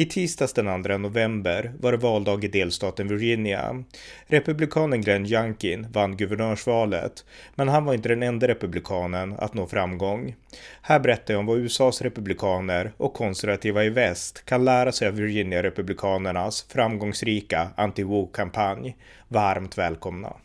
I tisdags den 2 november var det valdag i delstaten Virginia. Republikanen Glenn Youngkin vann guvernörsvalet, men han var inte den enda republikanen att nå framgång. Här berättar jag om vad USAs republikaner och konservativa i väst kan lära sig av Virginia-republikanernas framgångsrika anti-woke-kampanj. Varmt välkomna!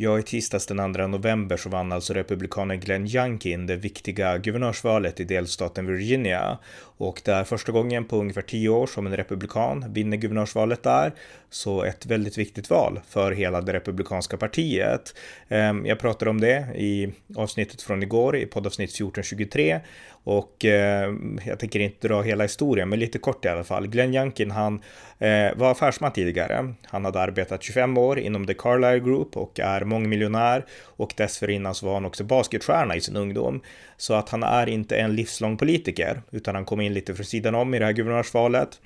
Ja, i tisdags den 2 november så vann alltså republikanen Glenn Youngkin det viktiga guvernörsvalet i delstaten Virginia och det är första gången på ungefär tio år som en republikan vinner guvernörsvalet där. Så ett väldigt viktigt val för hela det republikanska partiet. Ehm, jag pratade om det i avsnittet från igår i poddavsnitt 1423 och eh, jag tänker inte dra hela historien, men lite kort i alla fall. Glenn Youngkin, han eh, var affärsman tidigare. Han hade arbetat 25 år inom The Carlyle Group och är mångmiljonär och dessförinnan så var han också basketstjärna i sin ungdom. Så att han är inte en livslång politiker, utan han kom in lite för sidan om i det här guvernörsvalet.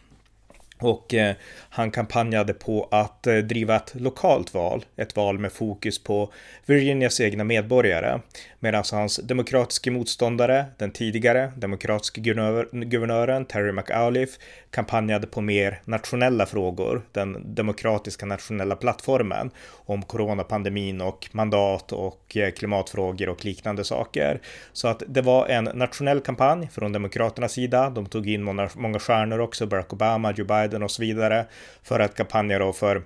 Och eh, han kampanjade på att eh, driva ett lokalt val, ett val med fokus på Virginias egna medborgare. Medan hans demokratiska motståndare, den tidigare demokratiska guvernör, guvernören Terry McAuliffe, kampanjade på mer nationella frågor, den demokratiska nationella plattformen om coronapandemin och mandat och eh, klimatfrågor och liknande saker. Så att det var en nationell kampanj från Demokraternas sida. De tog in många, många stjärnor också, Barack Obama, Joe Biden och så vidare för att kampanja då för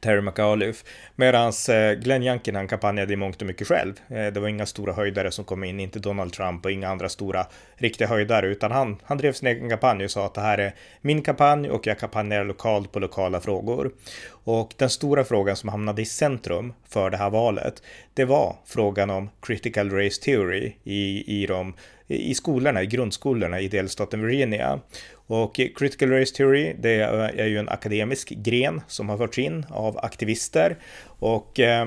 Terry McAuliffe. Medan eh, Glenn Youngkin han kampanjade i mångt och mycket själv. Eh, det var inga stora höjdare som kom in, inte Donald Trump och inga andra stora riktiga höjdare, utan han, han drev sin egen kampanj och sa att det här är min kampanj och jag kampanjerar lokalt på lokala frågor. Och den stora frågan som hamnade i centrum för det här valet, det var frågan om critical race theory i, i, de, i skolorna, i grundskolorna i delstaten Virginia. Och critical race theory, det eh, är ju en akademisk gren som har förts in av aktivister och eh,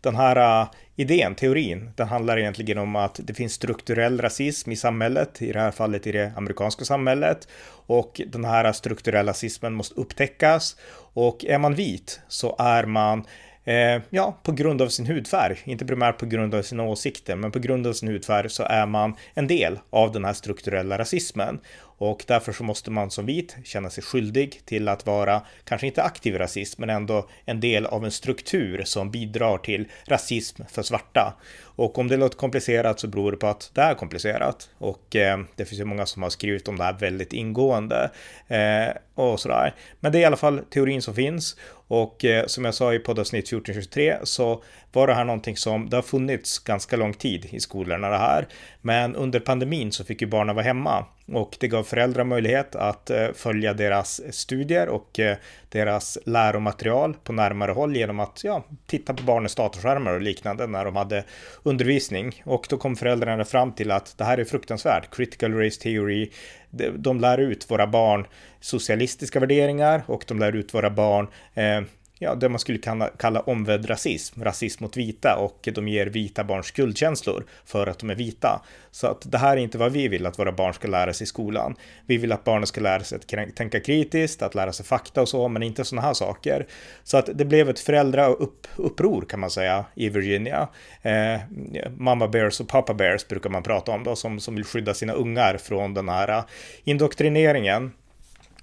den här eh, idén, teorin, den handlar egentligen om att det finns strukturell rasism i samhället, i det här fallet i det amerikanska samhället. Och den här strukturella rasismen måste upptäckas. Och är man vit så är man Eh, ja, på grund av sin hudfärg, inte primärt på grund av sina åsikter, men på grund av sin hudfärg så är man en del av den här strukturella rasismen. Och därför så måste man som vit känna sig skyldig till att vara, kanske inte aktiv rasist, men ändå en del av en struktur som bidrar till rasism för svarta. Och om det låter komplicerat så beror det på att det är komplicerat. Och eh, det finns ju många som har skrivit om det här väldigt ingående. Eh, och sådär. Men det är i alla fall teorin som finns. Och eh, som jag sa i poddavsnitt 1423 så var det här någonting som det har funnits ganska lång tid i skolorna det här. Men under pandemin så fick ju barnen vara hemma och det gav föräldrar möjlighet att eh, följa deras studier och eh, deras läromaterial på närmare håll genom att ja, titta på barnens datorskärmar och liknande när de hade undervisning. Och då kom föräldrarna fram till att det här är fruktansvärt. Critical race theory, de lär ut våra barn socialistiska värderingar och de lär ut våra barn eh, ja, det man skulle kalla, kalla omvänd rasism, rasism mot vita och de ger vita barn skuldkänslor för att de är vita. Så att det här är inte vad vi vill att våra barn ska lära sig i skolan. Vi vill att barnen ska lära sig att tänka kritiskt, att lära sig fakta och så, men inte sådana här saker. Så att det blev ett föräldrauppror kan man säga i Virginia. Eh, mamma bears och pappa bears brukar man prata om då, som, som vill skydda sina ungar från den här eh, indoktrineringen.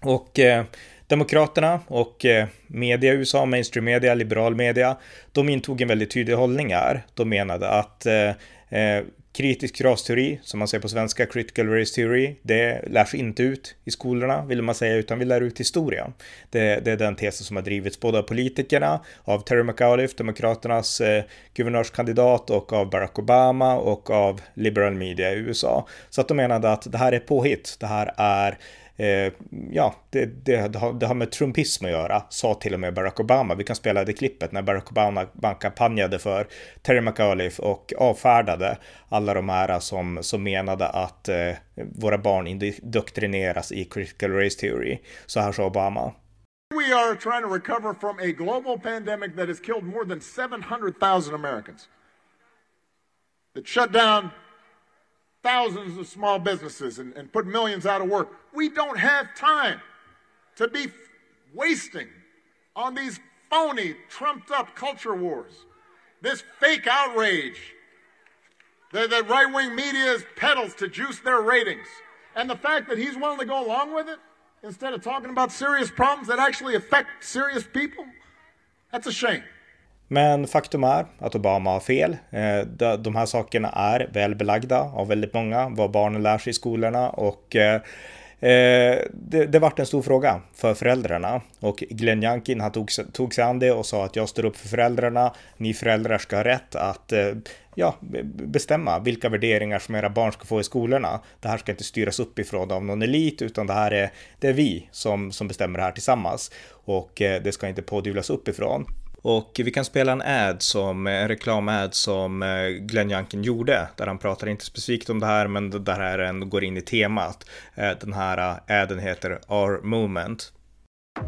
Och eh, Demokraterna och eh, media i USA, mainstream media, liberal media, de intog en väldigt tydlig hållning här. De menade att eh, eh kritisk rasteori, som man säger på svenska, critical race theory, det lärs inte ut i skolorna, vill man säga, utan vi lär ut historia. Det, det är den tesen som har drivits både av politikerna, av Terry McAuliffe, Demokraternas eh, guvernörskandidat, och av Barack Obama och av liberal media i USA. Så att de menade att det här är påhitt, det här är eh, ja, det, det, det, har, det har med trumpism att göra, sa till och med Barack Obama. Vi kan spela det klippet när Barack Obama kampanjade för Terry McAuliffe och avfärdade alla de här som, som menade att eh, våra barn indoktrineras i critical race theory. Så här sa Obama. We are trying to recover from a global pandemic that has killed more than 700,000 Americans. That shut down thousands of small businesses and, and put millions out of work. We don't have time to be wasting on these phony, trumped up culture wars, this fake outrage that, that right wing media peddles to juice their ratings. And the fact that he's willing to go along with it instead of talking about serious problems that actually affect serious people, that's a shame. Men faktum är att Obama har fel. Eh, de här sakerna är väl belagda av väldigt många, vad barnen lär sig i skolorna och eh, eh, det, det vart en stor fråga för föräldrarna och Glenn Youngkin han tog, tog sig an det och sa att jag står upp för föräldrarna. Ni föräldrar ska ha rätt att eh, ja, bestämma vilka värderingar som era barn ska få i skolorna. Det här ska inte styras uppifrån av någon elit utan det här är, det är vi som, som bestämmer det här tillsammans och eh, det ska inte pådyvlas uppifrån. Och vi kan spela en ad som, en reklamad som eh, Glenn Youngkin gjorde, där han pratar inte specifikt om det här, men där här går in i temat. Eh, den här eh, aden heter Our Moment.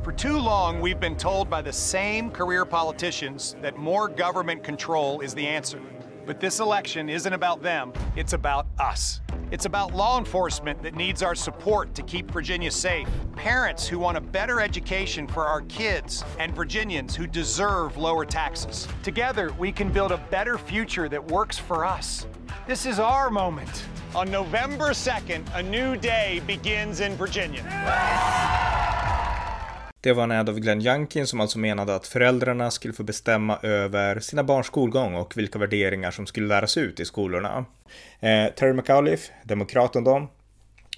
For too long, we've been told by the same career politicians that more government control is the answer. But this election isn't about them, it's about us. It's about law enforcement that needs our support to keep Virginia safe, parents who want a better education for our kids, and Virginians who deserve lower taxes. Together, we can build a better future that works for us. This is our moment. On November 2nd, a new day begins in Virginia. Det var en ad av Glenn Youngkin som alltså menade att föräldrarna skulle få bestämma över sina barns skolgång och vilka värderingar som skulle läras ut i skolorna. Eh, Terry McAuliffe, demokraten då,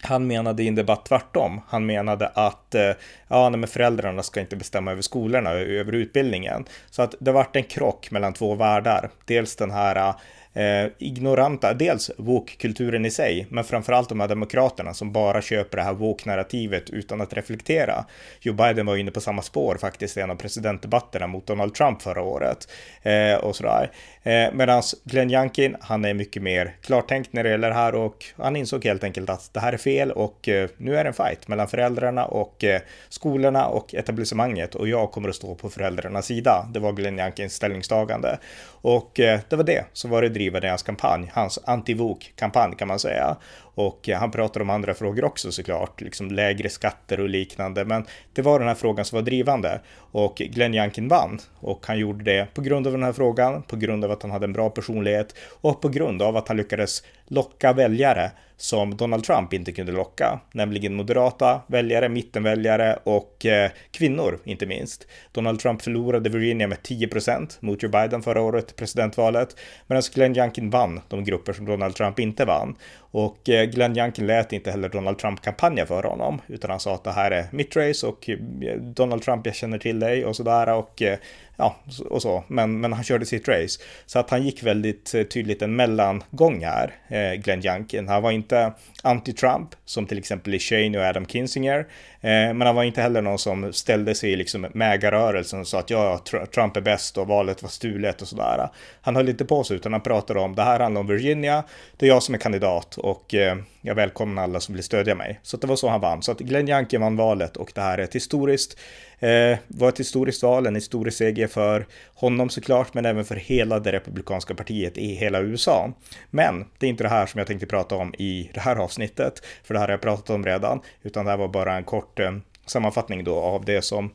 han menade i en debatt tvärtom. Han menade att eh, ja, men föräldrarna ska inte bestämma över skolorna, över utbildningen. Så att det vart en krock mellan två världar. Dels den här eh, eh, ignoranta, dels woke-kulturen i sig, men framförallt de här demokraterna som bara köper det här woke-narrativet utan att reflektera. Joe Biden var inne på samma spår faktiskt i en av presidentdebatterna mot Donald Trump förra året eh, och sådär. Eh, Medan Glenn Youngkin, han är mycket mer klartänkt när det gäller det här och han insåg helt enkelt att det här är fel och eh, nu är det en fight mellan föräldrarna och eh, skolorna och etablissemanget och jag kommer att stå på föräldrarnas sida. Det var Glenn Youngkins ställningstagande och eh, det var det som var det drivande deras kampanj, hans anti-vok-kampanj kan man säga. Och eh, han pratar om andra frågor också såklart, liksom lägre skatter och liknande. Men det var den här frågan som var drivande och Glenn Youngkin vann och han gjorde det på grund av den här frågan, på grund av att han hade en bra personlighet och på grund av att han lyckades locka väljare som Donald Trump inte kunde locka, nämligen moderata väljare, mittenväljare och eh, kvinnor inte minst. Donald Trump förlorade Virginia med 10 procent mot Joe Biden förra året, i presidentvalet, medan Glenn Youngkin vann de grupper som Donald Trump inte vann. Och eh, Glenn Youngkin lät inte heller Donald Trump kampanja för honom, utan han sa att det här är mitt race och eh, Donald Trump, jag känner till dig och sådär och eh, ja, och så, men, men han körde sitt race. Så att han gick väldigt eh, tydligt en mellangång här, eh, Glenn Youngkin. Han var inte anti-Trump, som till exempel i Shane och Adam Kinzinger, eh, men han var inte heller någon som ställde sig i liksom mägarrörelsen och sa att ja, Trump är bäst och valet var stulet och sådär. Han höll inte på sig, utan han pratade om det här handlar om Virginia, det är jag som är kandidat och eh, jag välkomnar alla som vill stödja mig. Så det var så han vann. Så att Glenn Youngkin vann valet och det här är ett historiskt eh, var ett historiskt val, en historisk seger för honom såklart, men även för hela det republikanska partiet i hela USA. Men det är inte det här som jag tänkte prata om i det här avsnittet, för det här har jag pratat om redan, utan det här var bara en kort eh, sammanfattning då av det som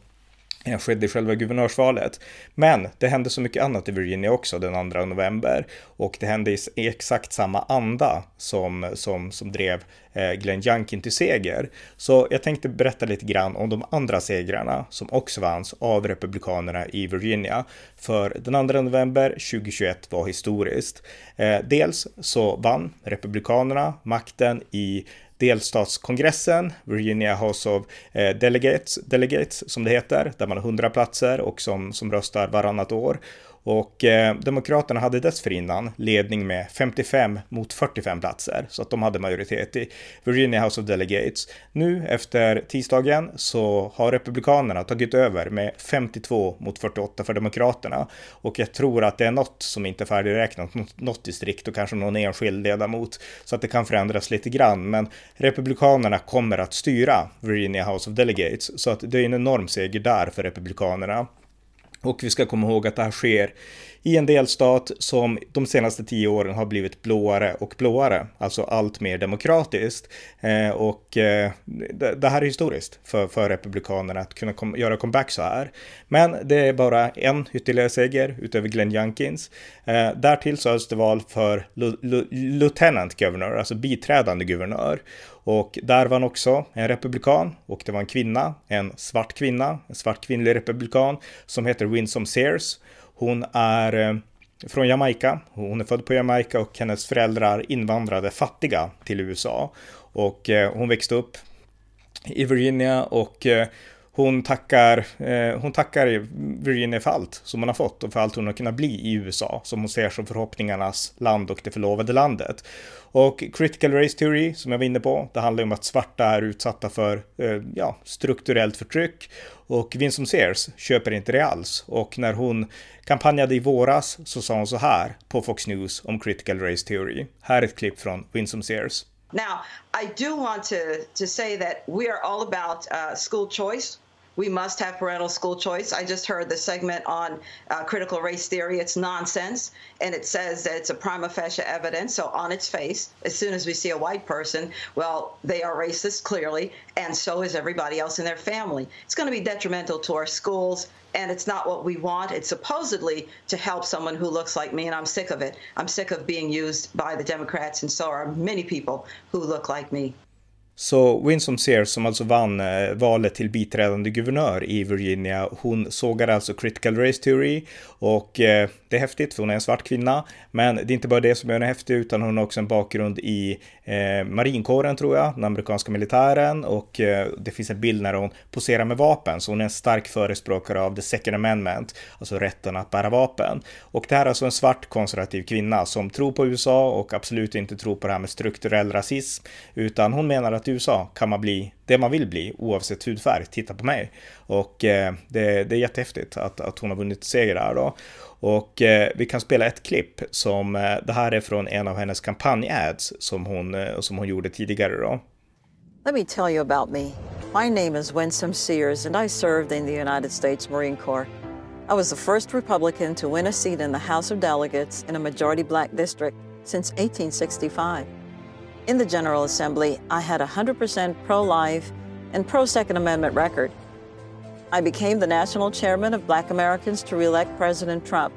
skedde i själva guvernörsvalet. Men det hände så mycket annat i Virginia också den 2 november och det hände i exakt samma anda som, som, som drev eh, Glenn Youngkin till seger. Så jag tänkte berätta lite grann om de andra segrarna som också vanns av republikanerna i Virginia. För den 2 november 2021 var historiskt. Eh, dels så vann republikanerna makten i delstatskongressen, Virginia House of eh, Delegates, Delegates som det heter, där man har 100 platser och som, som röstar varannat år. Och eh, Demokraterna hade dessförinnan ledning med 55 mot 45 platser, så att de hade majoritet i Virginia House of Delegates. Nu efter tisdagen så har Republikanerna tagit över med 52 mot 48 för Demokraterna. Och jag tror att det är något som inte är färdigräknat, något distrikt och kanske någon enskild ledamot, så att det kan förändras lite grann. Men Republikanerna kommer att styra Virginia House of Delegates, så att det är en enorm seger där för Republikanerna. Och vi ska komma ihåg att det här sker i en delstat som de senaste tio åren har blivit blåare och blåare, alltså allt mer demokratiskt. Eh, och eh, det, det, här är historiskt för, för Republikanerna att kunna kom, göra comeback så här. Men det är bara en ytterligare seger utöver Glenn Youngkins. Eh, därtill så hölls det val för Lieutenant Governor, alltså biträdande guvernör. Och där vann också en republikan och det var en kvinna, en svart kvinna, en svart kvinnlig republikan som heter Winsome Sears. Hon är eh, från Jamaica. Hon är född på Jamaica och hennes föräldrar invandrade fattiga till USA. Och eh, hon växte upp i Virginia och eh, hon tackar, eh, hon tackar Virginia för allt som hon har fått och för allt hon har kunnat bli i USA, som hon ser som förhoppningarnas land och det förlovade landet. Och critical race theory, som jag var inne på, det handlar om att svarta är utsatta för eh, ja, strukturellt förtryck och Winsome Sears köper inte det alls. Och när hon kampanjade i våras så sa hon så här på Fox News om critical race theory. Här är ett klipp från Winsome Sears. Now, I do want to, to say that we are all about uh, school choice. We must have parental school choice. I just heard the segment on uh, critical race theory. It's nonsense, and it says that it's a prima facie evidence. So, on its face, as soon as we see a white person, well, they are racist clearly, and so is everybody else in their family. It's going to be detrimental to our schools. And it's not what we want. It's supposedly to help someone who looks like me, and I'm sick of it. I'm sick of being used by the Democrats, and so are many people who look like me. Så Winsome Sears, som alltså vann eh, valet till biträdande guvernör i Virginia, hon sågar alltså critical race theory och eh, det är häftigt för hon är en svart kvinna. Men det är inte bara det som gör henne häftig utan hon har också en bakgrund i eh, marinkåren tror jag, den amerikanska militären och eh, det finns en bild när hon poserar med vapen så hon är en stark förespråkare av the second amendment, alltså rätten att bära vapen. Och det här är alltså en svart konservativ kvinna som tror på USA och absolut inte tror på det här med strukturell rasism utan hon menar att i USA kan man bli det man vill bli oavsett hudfärg. Titta på mig. Och eh, det, det är jättehäftigt att, att hon har vunnit seger där då. Och eh, vi kan spela ett klipp som, eh, det här är från en av hennes kampanjads som hon, eh, som hon gjorde tidigare då. Let me tell you about me. My name is Winsome Sears and I served in the United States Marine Corps. I was the first Republican to win a seat in the House of Delegates in a majority black district since 1865. In the General Assembly, I had a 100% pro-life and pro-Second Amendment record. I became the national chairman of Black Americans to reelect President Trump,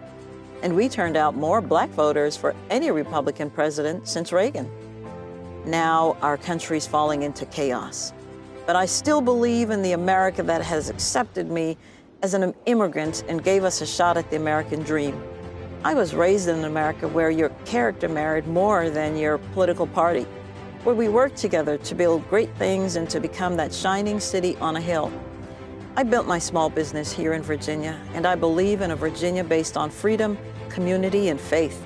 and we turned out more black voters for any Republican president since Reagan. Now our country's falling into chaos. But I still believe in the America that has accepted me as an immigrant and gave us a shot at the American dream. I was raised in America where your character mattered more than your political party, where we worked together to build great things and to become that shining city on a hill. I built my small business here in Virginia, and I believe in a Virginia based on freedom, community, and faith.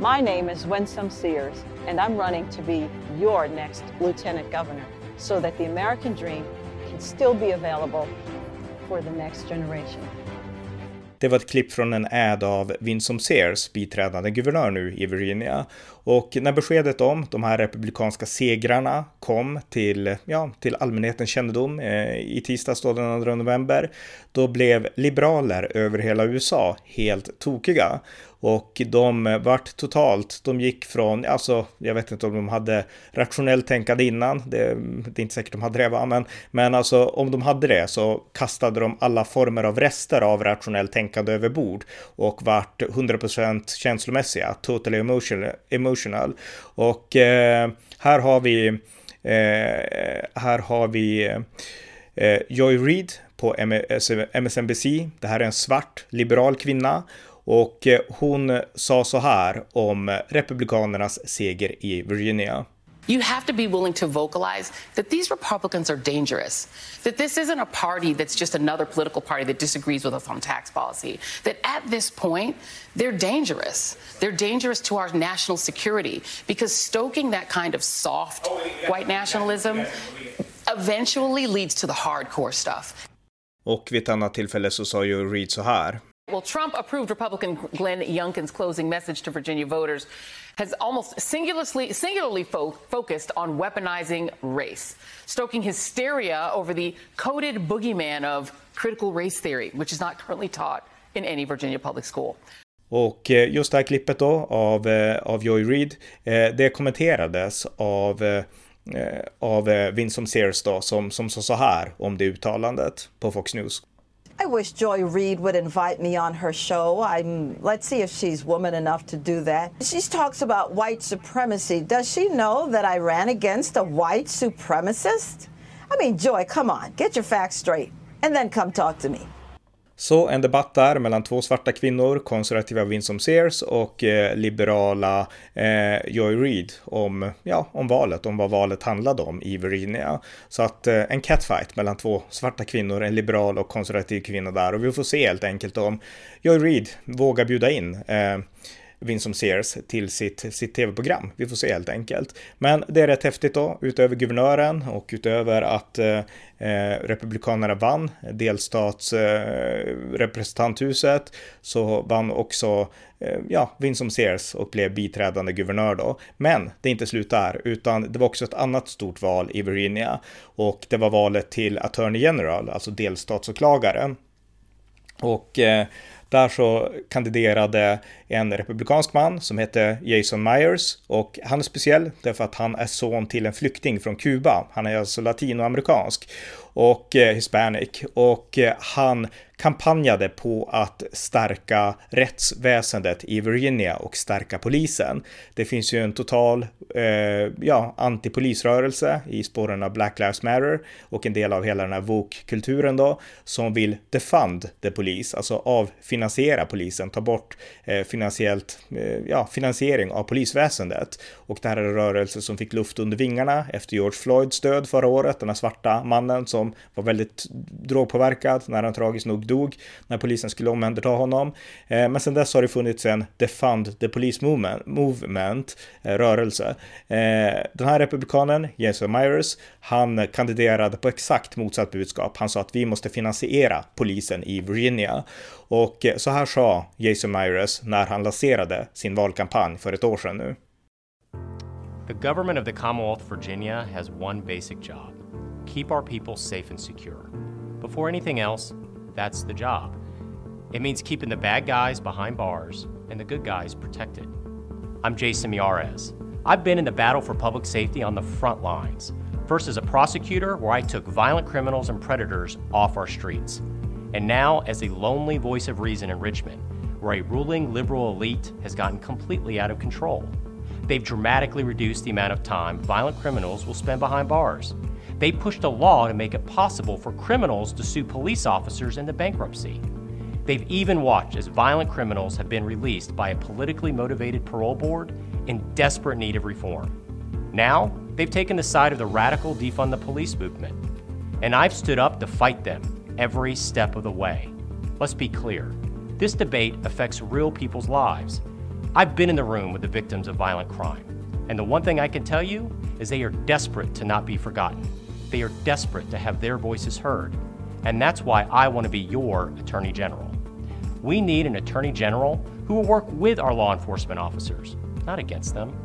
My name is Winsome Sears, and I'm running to be your next Lieutenant Governor so that the American dream can still be available for the next generation. Det var ett klipp från en ad av Winsome Sears, biträdande guvernör nu i Virginia. Och när beskedet om de här republikanska segrarna kom till, ja, till allmänhetens kännedom eh, i tisdags då den 2 november, då blev liberaler över hela USA helt tokiga. Och de eh, vart totalt, de gick från, alltså jag vet inte om de hade rationellt tänkande innan, det, det är inte säkert de hade det va, men, men alltså om de hade det så kastade de alla former av rester av rationellt tänkande över bord och vart 100% känslomässiga, totally emotional, emotional. Och eh, här har vi, eh, här har vi eh, Joy Reid på MSNBC. Det här är en svart liberal kvinna och eh, hon sa så här om republikanernas seger i Virginia. You have to be willing to vocalize that these Republicans are dangerous. That this isn't a party that's just another political party that disagrees with us on tax policy. That at this point, they're dangerous. They're dangerous to our national security because stoking that kind of soft white nationalism eventually leads to the hardcore stuff. Och vid ett annat tillfälle så sa ju Reid så här. Well, Trump approved Republican Glenn Youngkin's closing message to Virginia voters has almost singularly, singularly fo focused on weaponizing race, stoking hysteria over the coded boogeyman of critical race theory, which is not currently taught in any Virginia public school. Och eh, just det här klippet då av, eh, av Joy Reid, eh, det kommenterades av av Vincent Sears då, som, som sa så här om det uttalandet på Fox News. I wish Joy Reid would invite me on her show. I'm let's see if she's woman enough to do that. She talks about white supremacy. Does she know that I ran against a white supremacist? I mean, Joy, come on, get your facts straight and then come talk to me. Så en debatt där mellan två svarta kvinnor, konservativa Winsome Sears och eh, liberala eh, Joy Reid om, ja, om valet, om vad valet handlade om i Virginia. Så att eh, en catfight mellan två svarta kvinnor, en liberal och konservativ kvinna där och vi får se helt enkelt om Joy Reid vågar bjuda in eh, Vinson Sears till sitt, sitt tv-program. Vi får se helt enkelt. Men det är rätt häftigt då, utöver guvernören och utöver att eh, eh Republikanerna vann delstatsrepresentanthuset eh, så vann också eh, ja, Vinson Sears och blev biträdande guvernör då. Men det är inte slut där, utan det var också ett annat stort val i Virginia och det var valet till Attorney General, alltså delstatsåklagare. Och eh, där så kandiderade en republikansk man som hette Jason Myers och han är speciell därför att han är son till en flykting från Kuba. Han är alltså latinoamerikansk och eh, hispanic och eh, han kampanjade på att stärka rättsväsendet i Virginia och stärka polisen. Det finns ju en total eh, ja, antipolisrörelse i spåren av Black Lives Matter och en del av hela den här VOK-kulturen då som vill defund the polis, alltså avfinansiera polisen, ta bort eh, finansiellt, eh, ja, finansiering av polisväsendet. Och det här är en rörelse som fick luft under vingarna efter George Floyds död förra året, den här svarta mannen som var väldigt drogpåverkad när han tragiskt nog dog när polisen skulle omhänderta honom. Eh, men sedan dess har det funnits en Defund the Police Movement, movement eh, rörelse. Den här republikanen, Jason Myers, han kandiderade på exakt motsatt budskap. Han sa att vi måste finansiera polisen i Virginia. Och eh, så här sa Jason Myers när han lanserade sin valkampanj för ett år sedan nu. The government of the Commonwealth of Virginia has one basic job keep our people safe and secure. Before anything else, that's the job. It means keeping the bad guys behind bars and the good guys protected. I'm Jason Miarez. I've been in the battle for public safety on the front lines. First as a prosecutor, where I took violent criminals and predators off our streets. And now as a lonely voice of reason in Richmond, where a ruling liberal elite has gotten completely out of control. They've dramatically reduced the amount of time violent criminals will spend behind bars. They pushed a law to make it possible for criminals to sue police officers into bankruptcy. They've even watched as violent criminals have been released by a politically motivated parole board in desperate need of reform. Now, they've taken the side of the radical defund the police movement. And I've stood up to fight them every step of the way. Let's be clear this debate affects real people's lives. I've been in the room with the victims of violent crime. And the one thing I can tell you is they are desperate to not be forgotten. They are desperate to have their voices heard. And that's why I want to be your Attorney General. We need an Attorney General who will work with our law enforcement officers, not against them.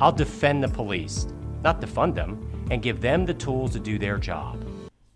I'll defend the police, not defund them, and give them the tools to do their job.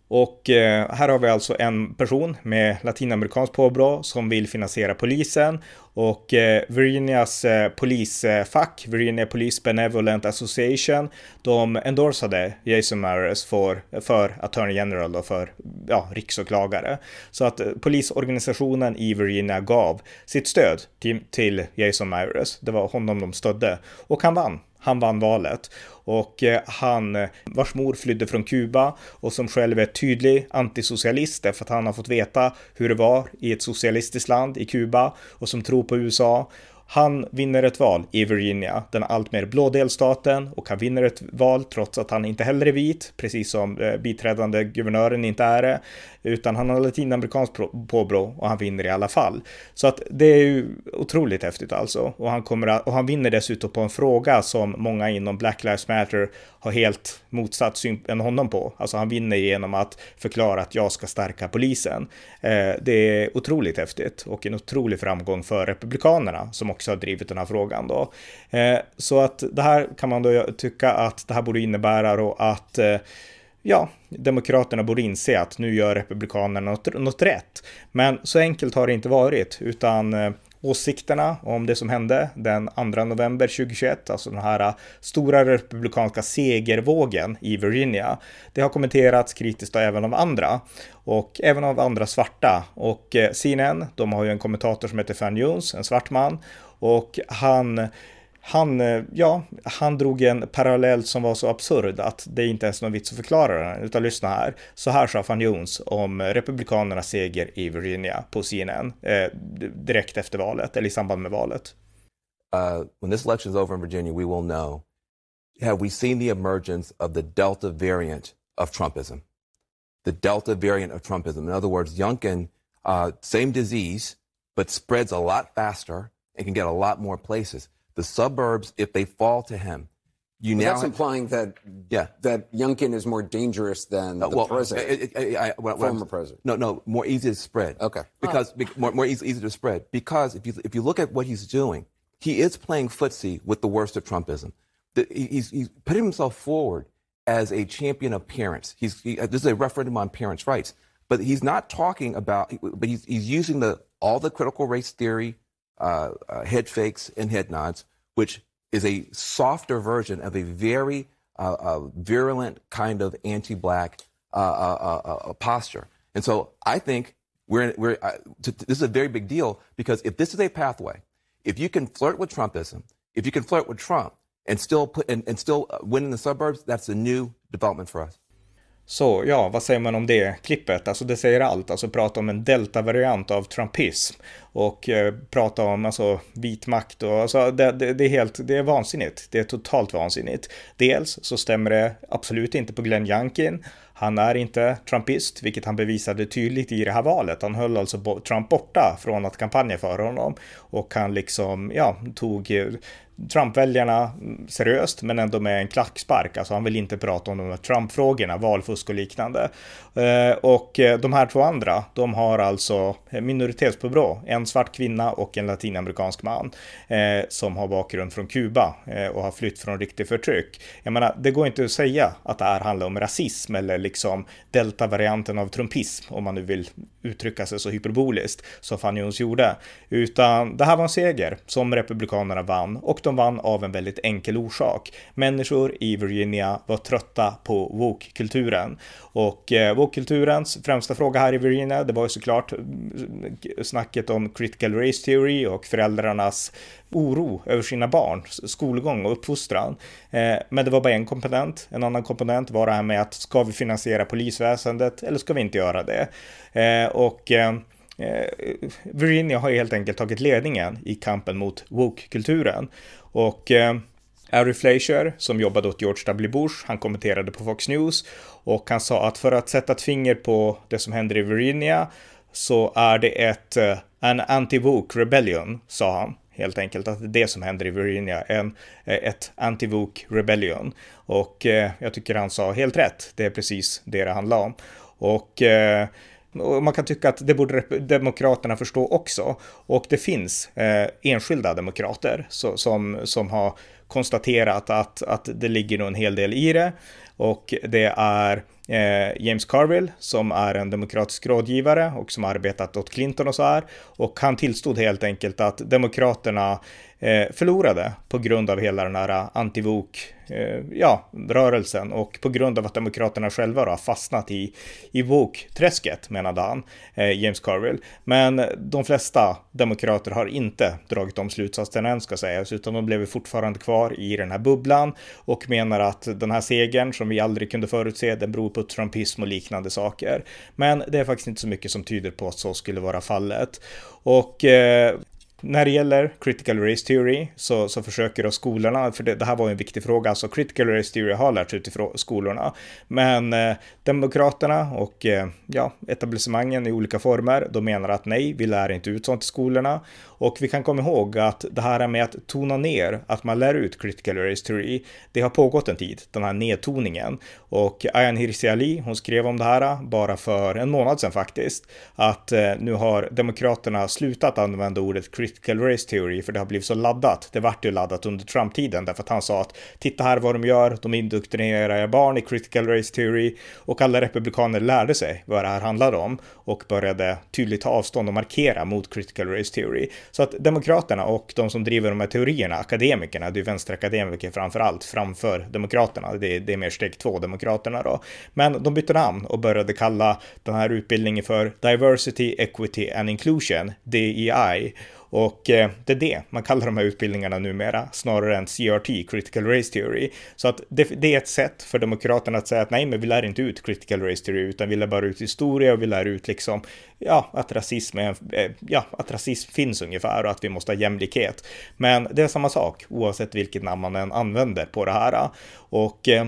Och eh, här har vi alltså en person med latinamerikanskt påbrå som vill finansiera polisen och eh, Virginias eh, polisfack, Virginia Police Benevolent Association, de endorsade Jason Maris för, för Attorney General och för ja, riksåklagare. Så att eh, polisorganisationen i Virginia gav sitt stöd till, till Jason Maris. Det var honom de stödde och han vann. Han vann valet och eh, han vars mor flydde från Kuba och som själv är tydlig antisocialist därför att han har fått veta hur det var i ett socialistiskt land i Kuba och som tror på USA. Han vinner ett val i Virginia, den alltmer blå delstaten och han vinner ett val trots att han inte heller är vit, precis som eh, biträdande guvernören inte är det, utan han har latinamerikanskt påbrå och han vinner i alla fall. Så att det är ju otroligt häftigt alltså och han kommer att, och han vinner dessutom på en fråga som många inom Black Lives Matter har helt motsatt syn än honom på. Alltså han vinner genom att förklara att jag ska stärka polisen. Eh, det är otroligt häftigt och en otrolig framgång för Republikanerna som också har drivit den här frågan då. Eh, så att det här kan man då tycka att det här borde innebära då att eh, ja, Demokraterna borde inse att nu gör Republikanerna något, något rätt. Men så enkelt har det inte varit, utan eh, åsikterna om det som hände den 2 november 2021, alltså den här stora republikanska segervågen i Virginia. Det har kommenterats kritiskt även av andra och även av andra svarta och CNN, de har ju en kommentator som heter Fan Jones, en svart man och han han, eh, ja, han drog en parallell som var så absurd att det inte ens är någon vits att förklara den, utan lyssna här. Så här sa Fan Jones om Republikanernas seger i Virginia på CNN eh, direkt efter valet, eller i samband med valet. Uh, when this election is over in Virginia, we will know, have we seen the emergence of the Delta variant of Trumpism? The Delta variant of Trumpism. In other words, Youngkin, uh, same disease, but spreads a lot faster and can get a lot more places. the suburbs, if they fall to him, you now that's have, implying that yeah that Youngkin is more dangerous than uh, the well, president, I, I, I, former president. No, no, more easy to spread. Okay, because oh. more, more easy, easy to spread because if you if you look at what he's doing, he is playing footsie with the worst of Trumpism. The, he's he's putting himself forward as a champion of parents. He's he, this is a referendum on parents' rights, but he's not talking about. But he's he's using the all the critical race theory uh, uh, head fakes and head nods, which is a softer version of a very uh, uh virulent kind of anti-black uh, posture. And so I think we're, we're to, this is a very big deal because if this is a pathway, if you can flirt with Trumpism, if you can flirt with Trump and still put and, and still win in the suburbs, that's a new development for us. Så ja, vad säger man om det klippet? Alltså det säger allt, alltså prata om en delta-variant av trumpism och eh, prata om alltså vit makt och alltså det, det, det, är helt, det är vansinnigt. Det är totalt vansinnigt. Dels så stämmer det absolut inte på Glenn Youngkin. Han är inte trumpist, vilket han bevisade tydligt i det här valet. Han höll alltså Trump borta från att kampanja för honom och han liksom, ja, tog eh, Trump-väljarna mm, seriöst, men ändå med en klackspark. Alltså han vill inte prata om de här Trump-frågorna, valfusk och liknande. Eh, och eh, de här två andra, de har alltså minoritetspåbrå. En svart kvinna och en latinamerikansk man eh, som har bakgrund från Kuba och har flytt från riktigt förtryck. Jag menar, det går inte att säga att det här handlar om rasism eller liksom delta-varianten av trumpism, om man nu vill uttrycka sig så hyperboliskt som Fanny Jones gjorde. Utan det här var en seger som Republikanerna vann och de vann av en väldigt enkel orsak. Människor i Virginia var trötta på woke-kulturen. Och eh, woke-kulturens främsta fråga här i Virginia, det var ju såklart mm, snacket om critical race theory och föräldrarnas oro över sina barn, skolgång och uppfostran. Eh, men det var bara en komponent. En annan komponent var det här med att ska vi finansiera polisväsendet eller ska vi inte göra det? Eh, och eh, Eh, Virginia har helt enkelt tagit ledningen i kampen mot woke-kulturen. Och eh, Ari Fleischer, som jobbade åt George W. Bush, han kommenterade på Fox News och han sa att för att sätta ett finger på det som händer i Virginia så är det ett eh, en anti-woke rebellion, sa han helt enkelt. Att det är det som händer i Virginia, en, ett anti-woke rebellion. Och eh, jag tycker han sa helt rätt, det är precis det det handlar om. Och eh, och man kan tycka att det borde demokraterna förstå också. Och det finns eh, enskilda demokrater så, som, som har konstaterat att, att det ligger nog en hel del i det. Och det är eh, James Carville som är en demokratisk rådgivare och som arbetat åt Clinton och så här. Och han tillstod helt enkelt att demokraterna eh, förlorade på grund av hela den här eh, antivok eh, ja, rörelsen och på grund av att demokraterna själva då har fastnat i, i woke-träsket menade han, eh, James Carville. Men de flesta demokrater har inte dragit de slutsatserna än ska sägas, utan de blev fortfarande kvar i den här bubblan och menar att den här segern som vi aldrig kunde förutse, den beror på trumpism och liknande saker. Men det är faktiskt inte så mycket som tyder på att så skulle vara fallet. Och eh, när det gäller critical race theory så, så försöker då skolorna, för det, det här var en viktig fråga, alltså critical race theory har lärts ut i skolorna, men eh, Demokraterna och eh, ja, etablissemangen i olika former, de menar att nej, vi lär inte ut sånt i skolorna och vi kan komma ihåg att det här med att tona ner, att man lär ut critical race theory, det har pågått en tid, den här nedtoningen. Och Ayan Hirsi Ali, hon skrev om det här eh, bara för en månad sedan faktiskt, att eh, nu har Demokraterna slutat använda ordet critical critical race theory för det har blivit så laddat. Det vart ju laddat under Trump-tiden därför att han sa att titta här vad de gör, de indoktrinerar barn i critical race theory och alla republikaner lärde sig vad det här handlade om och började tydligt ta avstånd och markera mot critical race theory. Så att Demokraterna och de som driver de här teorierna, akademikerna, det är vänsterakademiker framför allt, framför Demokraterna, det är, det är mer steg två, Demokraterna då. Men de bytte namn och började kalla den här utbildningen för Diversity, Equity and Inclusion, DEI. Och eh, det är det man kallar de här utbildningarna numera, snarare än CRT, Critical Race Theory. Så att det, det, är ett sätt för Demokraterna att säga att nej, men vi lär inte ut Critical Race Theory, utan vi lär bara ut historia och vi lär ut liksom, ja, att rasism, är, eh, ja, att rasism finns ungefär och att vi måste ha jämlikhet. Men det är samma sak, oavsett vilket namn man än använder på det här. Och eh,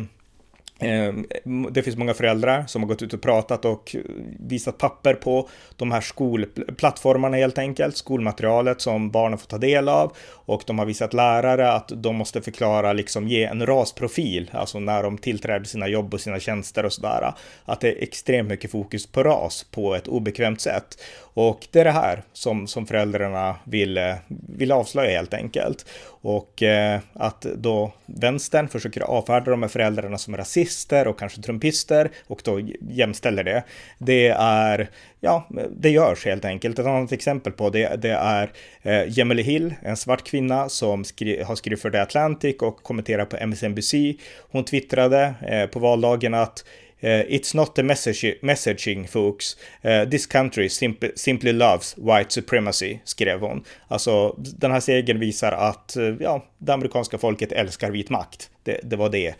Ehm, det finns många föräldrar som har gått ut och pratat och visat papper på de här skolplattformarna helt enkelt, skolmaterialet som barnen får ta del av och de har visat lärare att de måste förklara, liksom ge en rasprofil, alltså när de tillträder sina jobb och sina tjänster och sådär, att det är extremt mycket fokus på ras på ett obekvämt sätt. Och det är det här som, som föräldrarna vill, vill avslöja helt enkelt. Och eh, att då vänstern försöker avfärda de här föräldrarna som rasister och kanske trumpister och då jämställer det. Det är, ja, det görs helt enkelt. Ett annat exempel på det, det är eh, Jemele Hill, en svart kvinna som skri har skrivit för The Atlantic och kommenterar på MSNBC. Hon twittrade eh, på valdagen att eh, it's not the message messaging folks. Eh, this country simply, simply loves white supremacy, skrev hon. Alltså, den här segern visar att eh, ja, det amerikanska folket älskar vit makt. Det, det var det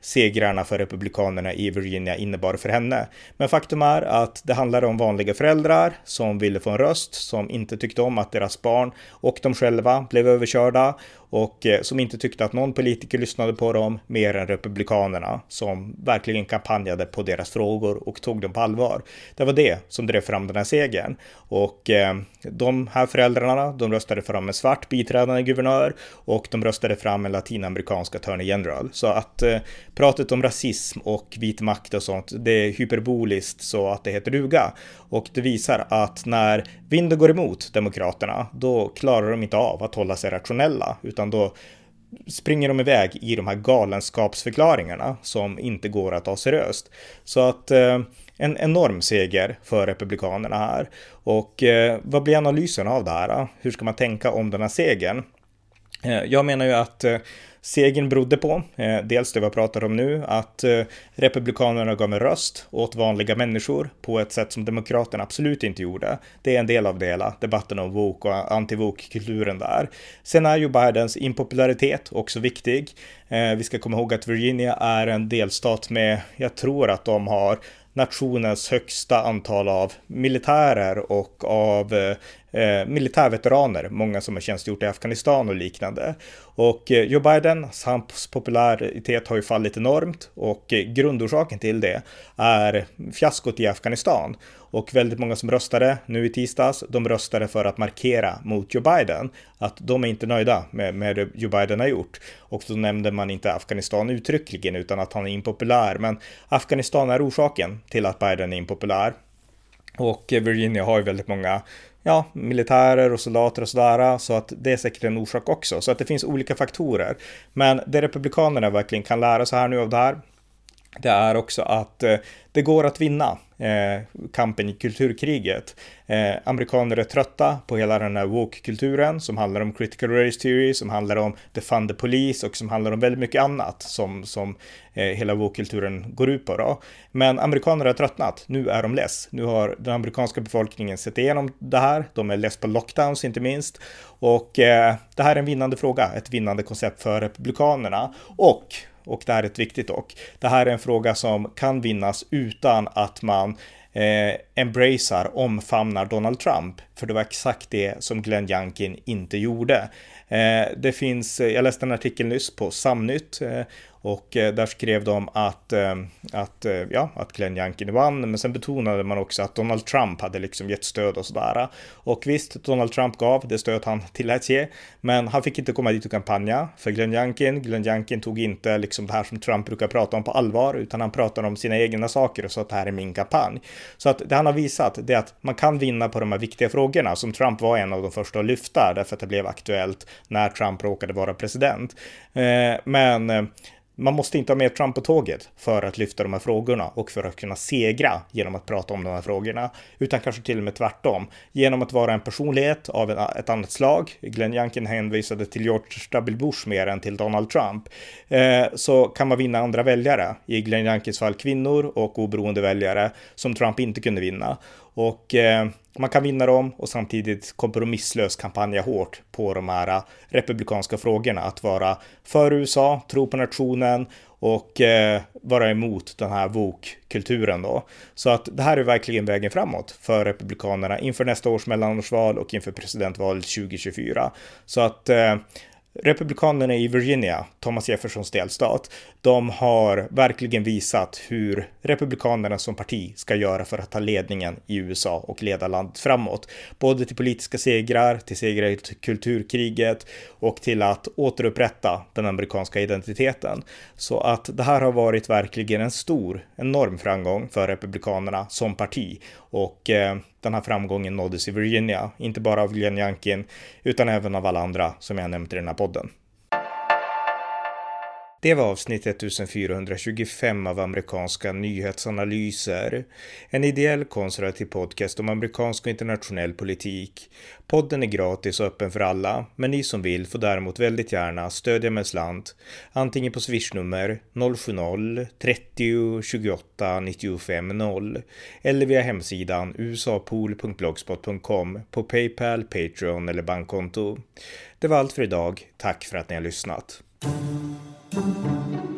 segrarna för republikanerna i Virginia innebar för henne. Men faktum är att det handlade om vanliga föräldrar som ville få en röst, som inte tyckte om att deras barn och de själva blev överkörda och eh, som inte tyckte att någon politiker lyssnade på dem mer än republikanerna som verkligen kampanjade på deras frågor och tog dem på allvar. Det var det som drev fram den här segern och eh, de här föräldrarna, de röstade fram en svart biträdande guvernör och de röstade fram en latinamerikansk attorney general. Så att eh, pratet om rasism och vit makt och sånt, det är hyperboliskt så att det heter duga. Och det visar att när vinden går emot Demokraterna, då klarar de inte av att hålla sig rationella, utan då springer de iväg i de här galenskapsförklaringarna som inte går att ta seriöst. Så att eh, en enorm seger för Republikanerna här. Och eh, vad blir analysen av det här? Hur ska man tänka om den här segern? Eh, jag menar ju att eh, segern berodde på, eh, dels det vi pratar om nu, att eh, Republikanerna gav en röst åt vanliga människor på ett sätt som Demokraterna absolut inte gjorde. Det är en del av det hela, debatten om woke och anti-woke-kulturen där. Sen är ju Bidens impopularitet också viktig. Eh, vi ska komma ihåg att Virginia är en delstat med, jag tror att de har nationens högsta antal av militärer och av eh, eh, militärveteraner, många som har tjänstgjort i Afghanistan och liknande. Och eh, Joe Biden, hans popularitet har ju fallit enormt och eh, grundorsaken till det är fiaskot i Afghanistan. Och väldigt många som röstade nu i tisdags, de röstade för att markera mot Joe Biden att de är inte nöjda med, med det Joe Biden har gjort. Och så nämnde man inte Afghanistan uttryckligen utan att han är impopulär. Men Afghanistan är orsaken till att Biden är impopulär. Och eh, Virginia har ju väldigt många ja, militärer och soldater och sådär, så att det är säkert en orsak också. Så att det finns olika faktorer. Men det republikanerna verkligen kan lära sig här nu av det här, det är också att eh, det går att vinna eh, kampen i kulturkriget. Eh, amerikaner är trötta på hela den här woke-kulturen som handlar om critical race theory, som handlar om defund the police och som handlar om väldigt mycket annat som, som eh, hela woke-kulturen går ut på. Då. Men amerikaner har tröttnat. Nu är de less. Nu har den amerikanska befolkningen sett igenom det här. De är less på lockdowns inte minst. Och eh, det här är en vinnande fråga, ett vinnande koncept för republikanerna. Och och det här är ett viktigt och Det här är en fråga som kan vinnas utan att man eh, embracear, omfamnar Donald Trump. För det var exakt det som Glenn Youngkin inte gjorde. Eh, det finns, eh, jag läste en artikel nyss på Samnytt eh, och eh, där skrev de att, eh, att, eh, ja, att Glenn Youngkin vann, men sen betonade man också att Donald Trump hade liksom gett stöd och sådär. Och visst, Donald Trump gav det stöd han tillät ge, men han fick inte komma dit och kampanja för Glenn Youngkin. Glenn Youngkin tog inte liksom det här som Trump brukar prata om på allvar, utan han pratade om sina egna saker och sa att det här är min kampanj. Så att det han har visat, det är att man kan vinna på de här viktiga frågorna, som Trump var en av de första att lyfta, därför att det blev aktuellt när Trump råkade vara president. Eh, men eh, man måste inte ha med Trump på tåget för att lyfta de här frågorna och för att kunna segra genom att prata om de här frågorna, utan kanske till och med tvärtom. Genom att vara en personlighet av ett annat slag, Glenn Youngkin hänvisade till George W. Bush mer än till Donald Trump, eh, så kan man vinna andra väljare, i Glenn Youngkins fall kvinnor och oberoende väljare, som Trump inte kunde vinna. Och eh, man kan vinna dem och samtidigt kompromisslöst kampanja hårt på de här republikanska frågorna. Att vara för USA, tro på nationen och eh, vara emot den här vok-kulturen då. Så att det här är verkligen vägen framåt för republikanerna inför nästa års mellanårsval och inför presidentvalet 2024. Så att eh, Republikanerna i Virginia, Thomas Jeffersons delstat, de har verkligen visat hur Republikanerna som parti ska göra för att ta ledningen i USA och leda landet framåt. Både till politiska segrar, till segrar i kulturkriget och till att återupprätta den amerikanska identiteten. Så att det här har varit verkligen en stor, enorm framgång för Republikanerna som parti och eh, den här framgången nåddes i Virginia, inte bara av Glenn Youngkin utan även av alla andra som jag nämnt i den här podden. Det var avsnitt 1425 av amerikanska nyhetsanalyser. En ideell konservativ podcast om amerikansk och internationell politik. Podden är gratis och öppen för alla, men ni som vill får däremot väldigt gärna stödja med slant. Antingen på swishnummer 070-30 28 95 0 eller via hemsidan usapool.blogspot.com på Paypal, Patreon eller bankkonto. Det var allt för idag. Tack för att ni har lyssnat. Música